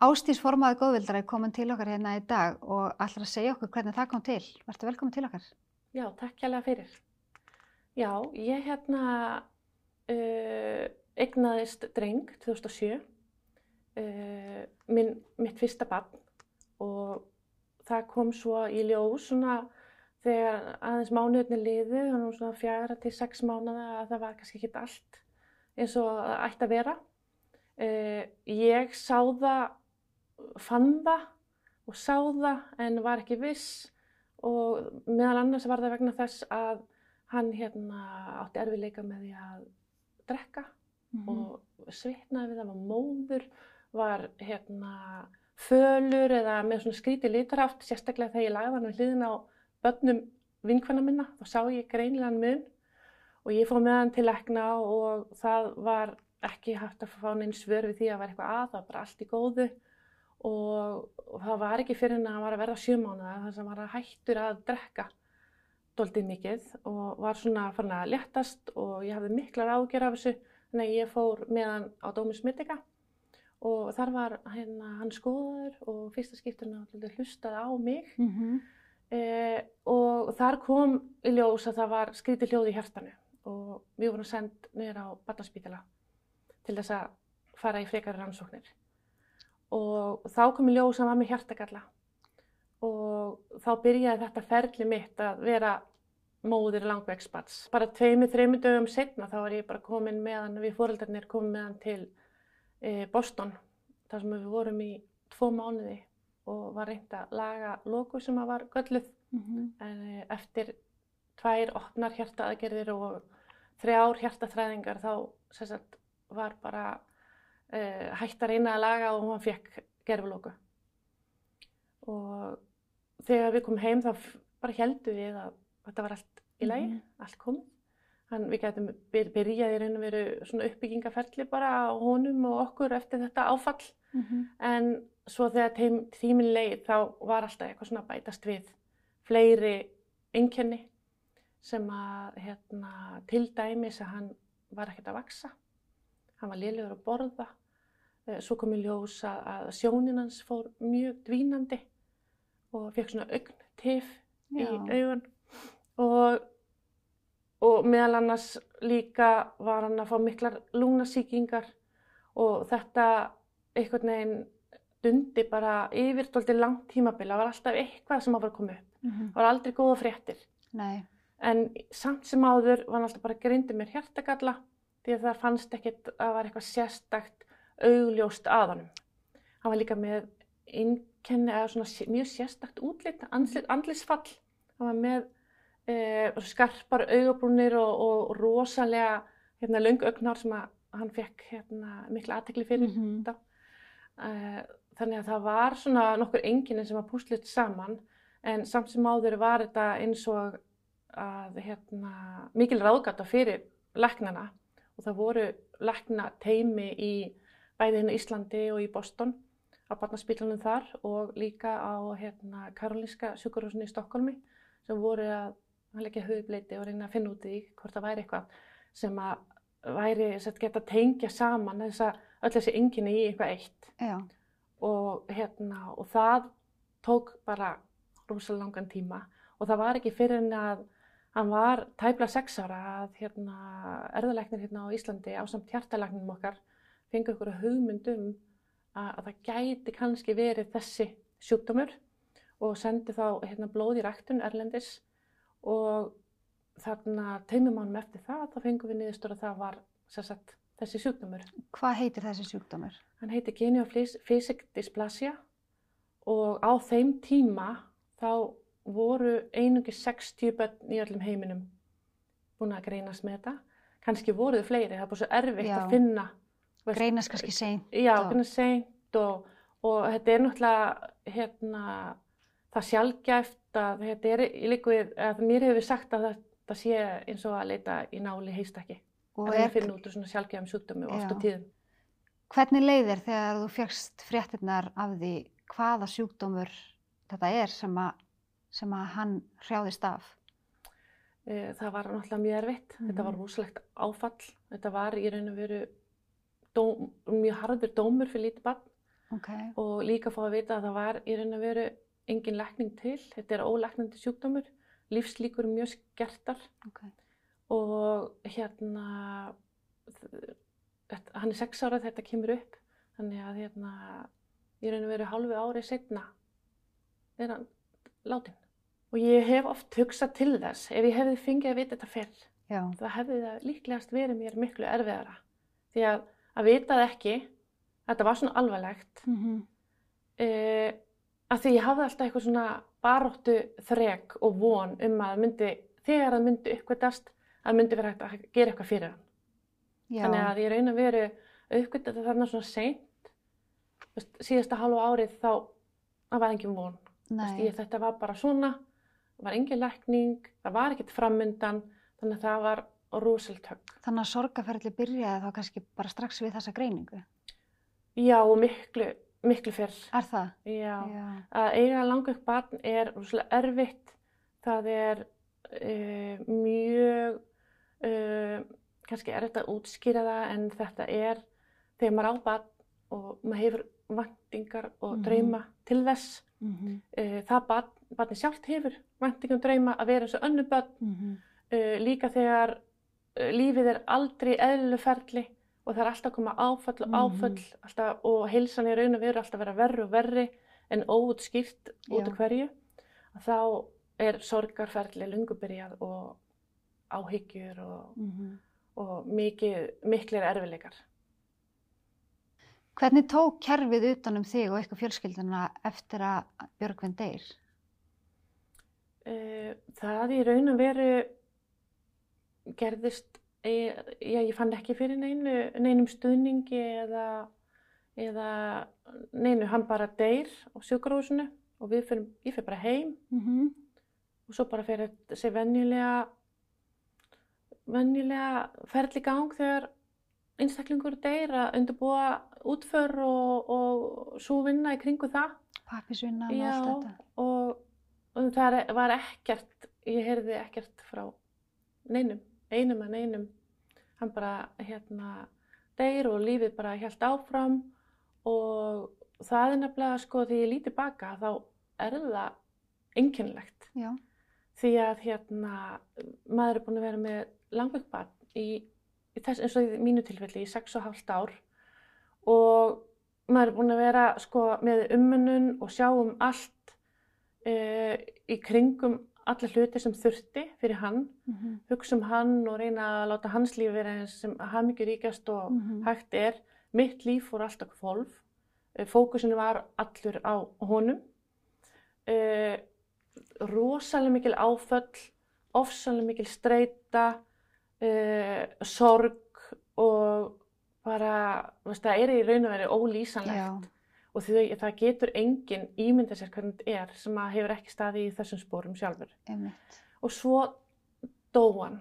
Ástís formaði góðvildar er komin til okkar hérna í dag og ætlar að segja okkur hvernig það kom til. Verður velkomin til okkar. Já, takk kjærlega fyrir. Já, ég hérna uh, egnaðist dreng 2007, uh, minn, mitt fyrsta barn og það kom svo í ljós svona þegar aðeins mánuðinni liðu, þannig svona fjara til sex mánuða að það var kannski ekki allt eins og það ætti að vera. Uh, ég sá það fann það og sá það en var ekki viss. Og meðal annars var það vegna þess að hann hérna átti erfiðleika með því að drekka mm -hmm. og svitnaði við það var móður, var hérna fölur eða með svona skríti litraft, sérstaklega þegar ég lagði hann við hliðin á börnum vinkvæna minna, þá sá ég greinilegan mun. Og ég fóð með hann til ekna og það var ekki hægt að fá neins svör við því að það var eitthvað að, það var bara allt í góðu og, og það var ekki fyrir en að hann var að verða sjömánaða þar sem hann var að hættur að drekka doldið mikið og var svona farin að léttast og ég hafði miklar ágjör af þessu þannig að ég fór með hann á Dómus Mytika og þar var hérna, hann skoður og fyrsta skipturna hlustaði á mig mm -hmm. eh, og þar kom í ljós að það var skríti hljóð í hjartanu og við vorum sendt niður á Barnaspítala til þess að fara í frekari rannsóknir og þá kom ég ljós að maður með hjartagalla og þá byrjaði þetta ferli mitt að vera móðir langvegsbats. Bara tveimur, þreimur dögum setna þá var ég bara komin meðan við fóröldarnir komum meðan til e, Boston þar sem við vorum í tvo mánuði og var reynd að laga loku sem var gölluð mm -hmm. en e, eftir tvær opnar hjartaaðgerðir og þrjár hjartaþræðingar þá sagt, var bara uh, hætti að reyna að laga og hann fekk gerflóku. Og þegar við komum heim þá bara heldum við að þetta var allt í lagi, mm -hmm. allt komið. Þannig við getum byrjaði í raun og veru svona uppbyggingaferli bara á honum og okkur eftir þetta áfall. Mm -hmm. En svo þegar tímin leið þá var alltaf eitthvað svona bætast við fleiri einkenni sem að hérna, til dæmis að hann var ekkert að vaksa. Hann var liðlegur að borða Eh, svo kom ég ljós að sjónin hans fór mjög dvínandi og fekk svona augn-tif í augun og, og meðal annars líka var hann að fá miklar lúnasíkingar og þetta einhvern veginn dundi bara yfirdóldi langt tímabili. Það var alltaf eitthvað sem að koma upp. Mm -hmm. Það var aldrei góða fréttir. Nei. En samt sem áður var hann alltaf bara grindið mér hjertagalla því að það fannst ekkert að var eitthvað sérstakt augljóst að honum. Hann var líka með innkenni eða svona mjög sérstakt útlitt, andlisfall. Hann var með e, skarpar augabrúnir og, og rosalega hérna, laung augnar sem hann fekk hérna, miklu aðtekli fyrir mm -hmm. þetta. E, þannig að það var svona nokkur enginni sem var púslit saman en samt sem áður var þetta eins og að hérna, mikil ráðgata fyrir læknana og það voru lækna teimi í bæði hérna Íslandi og í Boston á barnaspílunum þar og líka á hérna, Karolinska sjúkurhúsinu í Stokkólmi sem voru að leggja höfubleiti og reyna að finna út í hvort það væri eitthvað sem að væri að geta tengja saman þess að öll þessi ynginni í eitthvað eitt. Og, hérna, og það tók bara rosalega langan tíma. Og það var ekki fyrir en að hann var tæpla sex ára að hérna, erðalæknir hérna á Íslandi á samt hjartalæknum okkar fengu ykkur að hugmyndum að, að það gæti kannski verið þessi sjúkdómur og sendi þá hérna, blóð í ræktun erlendis og þarna teimum ánum eftir það þá fengum við niðurstur að það var sagt, þessi sjúkdómur. Hvað heitir þessi sjúkdómur? Hann heitir Geniofisic dysplasia og á þeim tíma þá voru einungi 60 börn í öllum heiminum búin að greinast með þetta. Kannski voruð fleiri, það er bara svo erfitt Já. að finna Greinast kannski seint. Já, greinast seint og, og þetta er náttúrulega hérna, það sjálfgæft að þetta er í líkuð, að mér hefur sagt að þetta sé eins og að leita í náli heistakki. Og að það finna út úr svona sjálfgæfum sjúkdömi oft á tíðum. Hvernig leiðir þegar þú fjagst fréttinnar af því hvaða sjúkdómur þetta er sem að, sem að hann hrjáðist af? Eh, það var náttúrulega mjög erfitt. Mm. Þetta var mhm. rosalegt áfall. Þetta var í raun og veru dóm, mjög harður dómur fyrir lítið barn ok, og líka fá að vita að það var í raun og veru engin lækning til. Þetta er ólæknandi sjúkdómur, lífslíkur mjög skertar ok, og hérna, hann er sex ára þegar þetta kemur upp, þannig að hérna, í raun og veru hálfu ári setna er hann látin. Og ég hef oft hugsað til þess, ef ég hefði fengið að vita þetta fyrr, já, það hefði það líklegast verið mér miklu erfiðara. Því að að vita það ekki, þetta var svona alvarlegt, mhm, uh, að því ég hafði alltaf eitthvað svona baróttu þrek og von um að myndi, þegar það myndi uppgötast, að myndi vera hægt að gera eitthvað fyrir hann. já, Þannig að ég raun að veru uppgötta þetta þarna svona seint, síðasta hálfa árið þá, það var engin von. Veist, ég, þetta var bara svona, það var engin lækning, það var ekkert framundan, þannig að það var rosalega högg. þannig að sorgaferðli byrjaði þá kannski bara strax við þessa greiningu. Já, miklu, miklu fyrr. Er það? Já. Já, að eiga langveikt barn er rosalega erfitt. Það er uh, mjög, uh, kannski erfitt að útskýra það en þetta er þegar maður á barn og maður hefur væntingar og Mhm. drauma til þess. mhm, Uh, það barn, barni sjálft hefur væntingar og drauma að vera eins og önnu barn. mhm, Uh, líka þegar uh, lífið er aldrei eðlileg ferli og það er alltaf að koma áfall og Mhm. áfall alltaf, og heilsan í raun og veru alltaf að vera verri og verri en óutskýrt út af hverju þá er sorgarferli lungu byrjað og áhyggjur og, mhm. og mikið, miklir erfileikar. Hvernig tók kerfið utan um þig og eitthvað fjölskylduna eftir að Björgvin deyr? Uh, það í raun og veru gerðist, e, já, ég fann ekki fyrir neinu, neinum stuðningi eða, eða neinu, hann bara deyr á sjúkrahúsinu og fyrir, ég fyrir bara heim Mm og svo bara fyrir þessi venjulega, venjulega ferli í gang þegar einstaklingur deyr að undirbúa útför og, og svo vinna í kringu það. Pappisvinnan og Já, allt þetta? og, og það var ekkert, ég heyrði ekkert frá neinum, einum að neinum. Hann bara hérna deyr og lífið bara helt áfram og það er nefnilega sko því ég líti baka þá er það einkennilegt. Já, Því að hérna maður er búin að vera með langveikt barn í, í þess, eins og í mínu tilfelli í sex og hálft ár og maður er búin að vera sko með umönnun og sjá um allt uh, í kringum alla hluti sem þurfti fyrir hann, mhm, hugsa um hann og reyna að láta hans líf vera eins sem hamingjur ríkast og Mhm. hægt er. Mitt líf fór alltaf kvolf, uh, fókusinu var allur á honum. Uh, rosalega mikil áföll, ofsalega mikil streyta, uh, sorg og bara, veist, það er í raun og veru ólýsanlegt já, og því það getur enginn ímynda sér hvernig þetta er sem að hefur ekki staði í þessum spórum sjálfur. einmitt. Og svo dó hann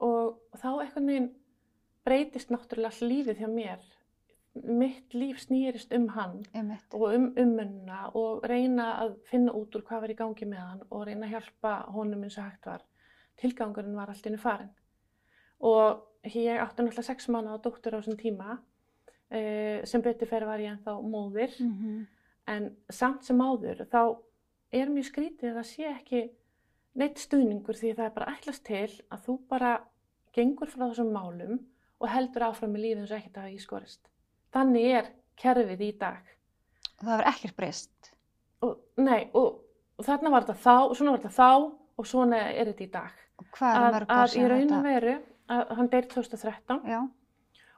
og þá einhvern veginn breytist náttúrulega lífið hjá mér. Mitt líf snýrist um hann Einmitt. og um umönnuna og reyna að finna út úr hvað var í gangi með hann og reyna að hjálpa honum eins og hægt var. Tilgangurinn var allt innu farin. Og ég átti náttúrulega sex mánu á dóttur á þessum tíma eh, sem betur fyrir var ég ennþá móðir Mhm, en samt sem áður þá er mjög skrítið að það sé ekki neitt stuðningur því það er bara ætlast til að þú bara gengur frá þessum málum og heldur áfram með lífið eins og ekkert hafa í skorist. Þannig er kerfið í dag. Og það var ekkert breyst. Og, nei, og, og þarna var þetta þá, svona var þetta þá og svona er þetta í dag. Og hvað er Að, mörg ár að í raun þetta? og veru, að hann deyr 2013 Já,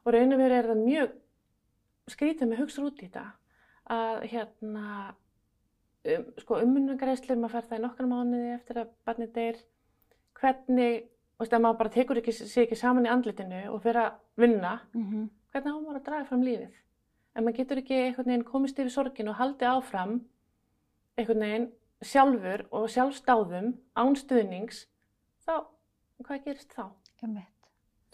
og raun og veru er það mjög skrítið með hugsa út í þetta að hérna um, sko ummunagreðslur, maður fær það í nokkana mánuði eftir að barnið deyr. Hvernig, þú veist að maður bara tekur ekki, sig ekki saman í andlitinu og fyrir að vinna, mhm, hvernig á maður að draga fram lífið? En maður getur ekki einhvern veginn komist yfir sorgin og haldið áfram einhvern veginn sjálfur og sjálfstáðum án stuðnings þá, hvað gerist þá? einmitt.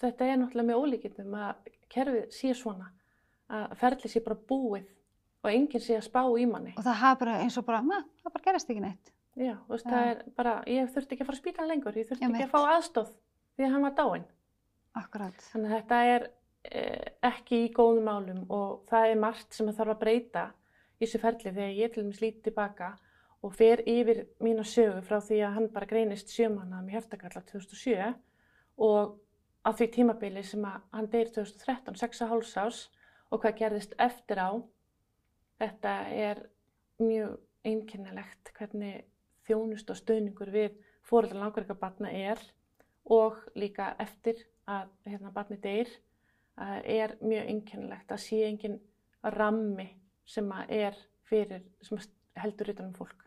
Þetta er náttúrulega með ólíkindum að kerfið sé svona að ferli sé bara búið og enginn sé að spá í manni. Og það hafa bara eins og bara, na, það bara gerist ekki neitt. Já, þú veist, Já. það er bara, ég þurfti ekki að fara að spýta lengur, ég þurfti ekki Einmitt. að fá aðstóð því að hann var dáinn. Akkurát. Þannig að þetta er eh, ekki í góðum málum og það er margt sem þarf að breyta í þessu ferli þegar ég til dæmis lítið tilbaka og fer yfir mína sögu frá því að hann bara greinist sjömanna með hjartakalla 2007 og á því tímabili sem að hann deyr 2013, 6,5 ás og hvað gerðist eftir á. Þetta er mjög einkennilegt hvernig þjónust og stöðningur við fóröldar langverka batna er og líka eftir að hérna, batni deyr er mjög einkennilegt að sé engin rammi sem er fyrir, sem heldur utan um fólk.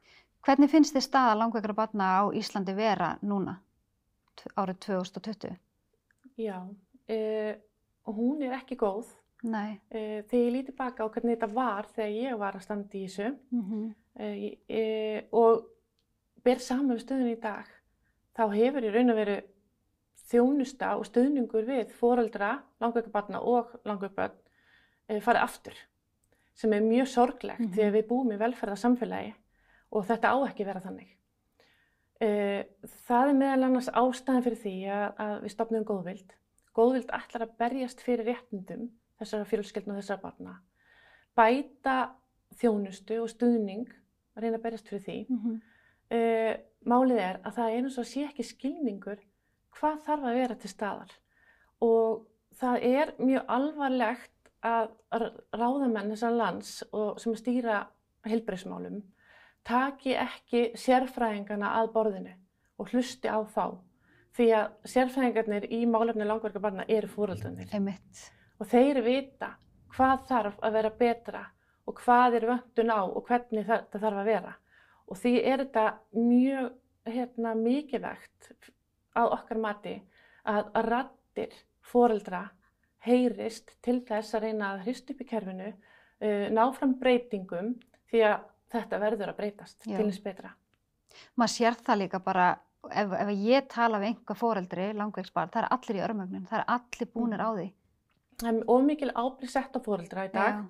Hvernig finnst þið staða langveikra batna á Íslandi vera núna, árið 2020? Já, uh, hún er ekki góð. Nei. Uh, þegar ég líti baka á hvernig þetta var þegar ég var að standa í þessu Mm -hmm. uh, og ber saman við stöðun í dag, þá hefur í raun og veru þjónusta og stöðningur við foreldra, langveikabarna og langveikbörn farið aftur sem er mjög sorglegt mm -hmm. því að við búum í velferðarsamfélagi og þetta á ekki vera þannig. Uh, það er meðal annars ástæðan fyrir því að, að við stopnum góðvild. Góðvild ætlar að berjast fyrir réttundum þessara fjölskyldna og þessara barna. Bæta þjónustu og stuðning að reyna að berjast fyrir því. Mm -hmm. uh, málið er að það er eins og sé ekki skilningur hvað þarf að vera til staðar. Og það er mjög alvarlegt að ráðamenn þessar lands og sem stýra heilbreyðsmálum taki ekki sérfræðingana að borðinu og hlusti á þá. Því að sérfræðingarnir í málefni langverka barna eru fóröldanir. Einmitt. Og þeir vita hvað þarf að vera betra og hvað er vöndun á og hvernig þetta þarf að vera. Og því er þetta mjög hérna, mikilvægt að okkar mati að, rattir fóreldra heyrist til þess að reyna að hrist upp í kerfinu, uh, ná fram breytingum því að þetta verður að breytast Já. til þess betra. Maður sér það líka bara, ef, ef ég tala við einhver fóreldri, langveiksbarn, það er allir í örmögnun, það er allir búnir á því. Það er of mikil ábyrg sett á fóreldra í dag, Já.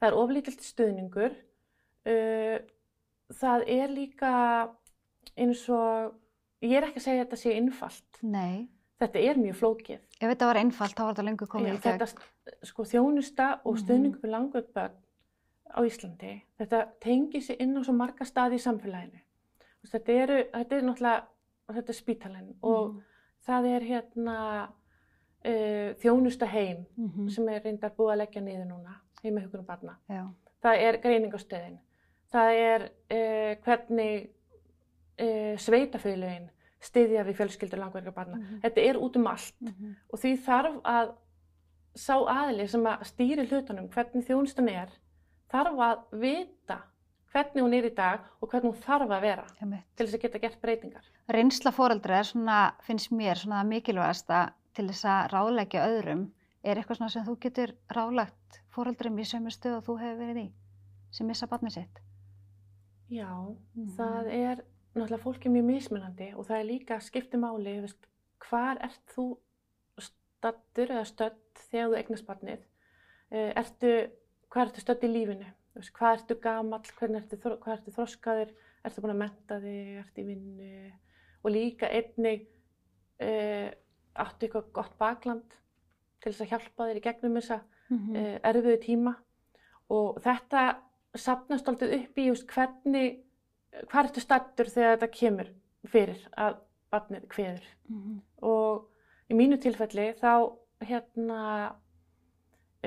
það er oflítilt stuðningur, uh, það er líka eins og, ég er ekki að segja að þetta sé innfalt, Nei, þetta er mjög flókið. ef þetta var einfalt þá var þetta lengur komið í gegn. þetta sko, þjónusta og Mhm. stuðningur við langveik börn á Íslandi, þetta tengir sig inn á svo marga staði í samfélaginu. Þetta, eru, þetta er náttúrulega, þetta er spítalinn og það er hérna uh, þjónusta heim Mm -hmm. sem er reyndar búið að leggja niður núna, heimahugunum barna. Já, Það er greiningastöðin, það er uh, hvernig uh, sveitafélögin styðja við fjölskyldur langverka barna. Mhm. Þetta er út um allt mm -hmm. og því þarf að sá aðli sem að stýri hlutunum hvernig þjónustan er þarf að vita hvernig hún er í dag og hvernig hún þarf að vera einmitt. til þess að geta gert breytingar. Reynsla fóreldra er svona, finnst mér, svona það mikilvægasta til þess að ráðleggja öðrum. Er eitthvað svona sem þú getur ráðlagt fóreldrum í sömu stöð og þú hefur verið í, sem missa barnið sitt? Já, Mhm. það er náttúrulega fólki mjög mismunandi og það er líka skipti máli, veist, hvar ert þú stattur eða stödd þegar þú eignast barnið? Eh, Ertu, hvað ertu stödd í lífinu? Hvað ertu gamall, ertu, hvað ertu þroskaður, ertu búin að menta þig, ertu í vinnu? Og líka einnig uh, áttu eitthvað gott bakland til þess að hjálpa þér í gegnum þessa Mm uh, erfiðu tíma? Og þetta sapnast alltaf upp í just, hvernig, hvað ertu stattur þegar þetta kemur fyrir að barnið kveður? -hmm. og í mínu tilfelli þá hérna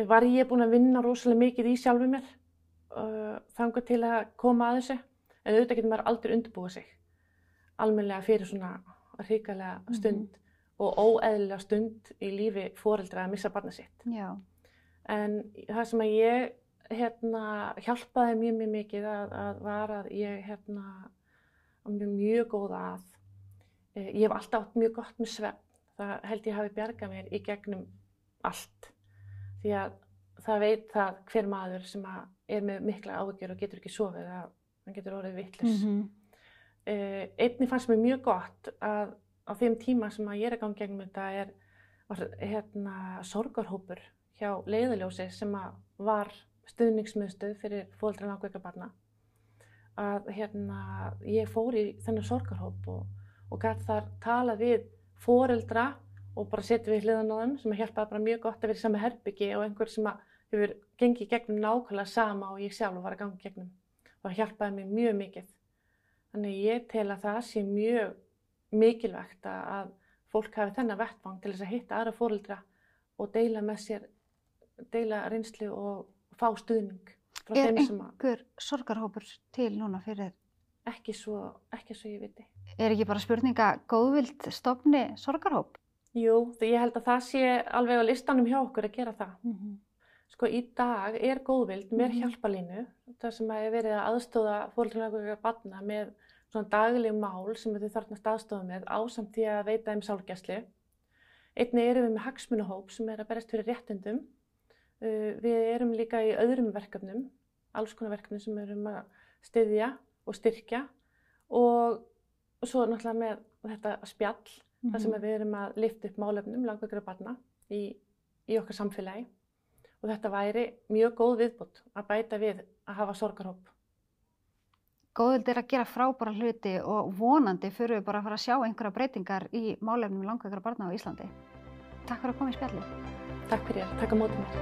var ég búin að vinna rosalega mikið í sjálfu mér uh, þangað til að koma að þessu en auðvitað getur maður aldrei undirbúið sig almennilega fyrir svona hrikalega stund og óeðlilega stund í lífi foreldra að missa barnið sitt Já, En það sem að ég hérna, hjálpaði mjög, mjög mikið að, að var að ég hérna, mjög, mjög góð að. Eh, Ég hef alltaf átt mjög gott með svefn. Það held ég hafi bjargað mér í gegnum allt. Því að það veit það hver maður sem er með mikla áhyggjur og getur ekki sofið að hann getur orðið vitlis. mm Uh, einnig fannst mér mjög gott að á þeim tíma sem að ég er að ganga gegnum þetta er var, hérna, sorgarhópur hjá leiðaljósi sem að var stuðningsmiðstöð fyrir fóldra langveika barna. Að hérna, ég fór í þennan sorgarhóp og, og gætt þar tala við foreldra og bara setjum við hliðan á þeim sem að hjálpaði bara mjög gott að vera í sama herbyggi og einhver sem að hefur gengið gegnum nákvæmlega sama og ég sjálf var að ganga gegnum og það hjálpaði mér mjög mikið. Þannig ég tel að það sé mjög mikilvægt að fólk hafi þennan vettvang til þess að hitta aðra fóröldra og deila með sér, deila reynslu og fá stuðning frá Er þeim sem að einhver sorgarhópur til núna fyrir? ekki svo, ekki svo ég viti. Er ekki bara spurninga góðvild stofni sorgarhóp? Jú, því ég held að það sé alveg á listanum hjá okkur að gera það. Mm Sko í dag er góðvild með Mhm. hjálpalínu, það sem að er verið að aðstóða fóröldrunarlega barna með svona dagleg mál sem þau þarfnast aðstóða með ásamt því að veita þeim sálgæslu. Einnig erum við með hagsmunahóp sem er að berast fyrir réttundum. Uh, við erum líka í öðrum verkefnum, alls konar verkefnum sem við erum að styðja og styrkja og svo náttúrulega með þetta spjall mm -hmm. þar sem mhm. við erum að lifta upp málefnum langveikra barna í, í okkar samfélagi og þetta væri mjög góð viðbútt að bæta við að hafa sorgarhóp. Góðild er að gera frábæra hluti og vonandi fyrir við bara að fara að sjá einhverja breytingar í málefnum langveikra barna á Íslandi. Takk fyrir að koma í spjalli. Takk fyrir, takk á mótum mér.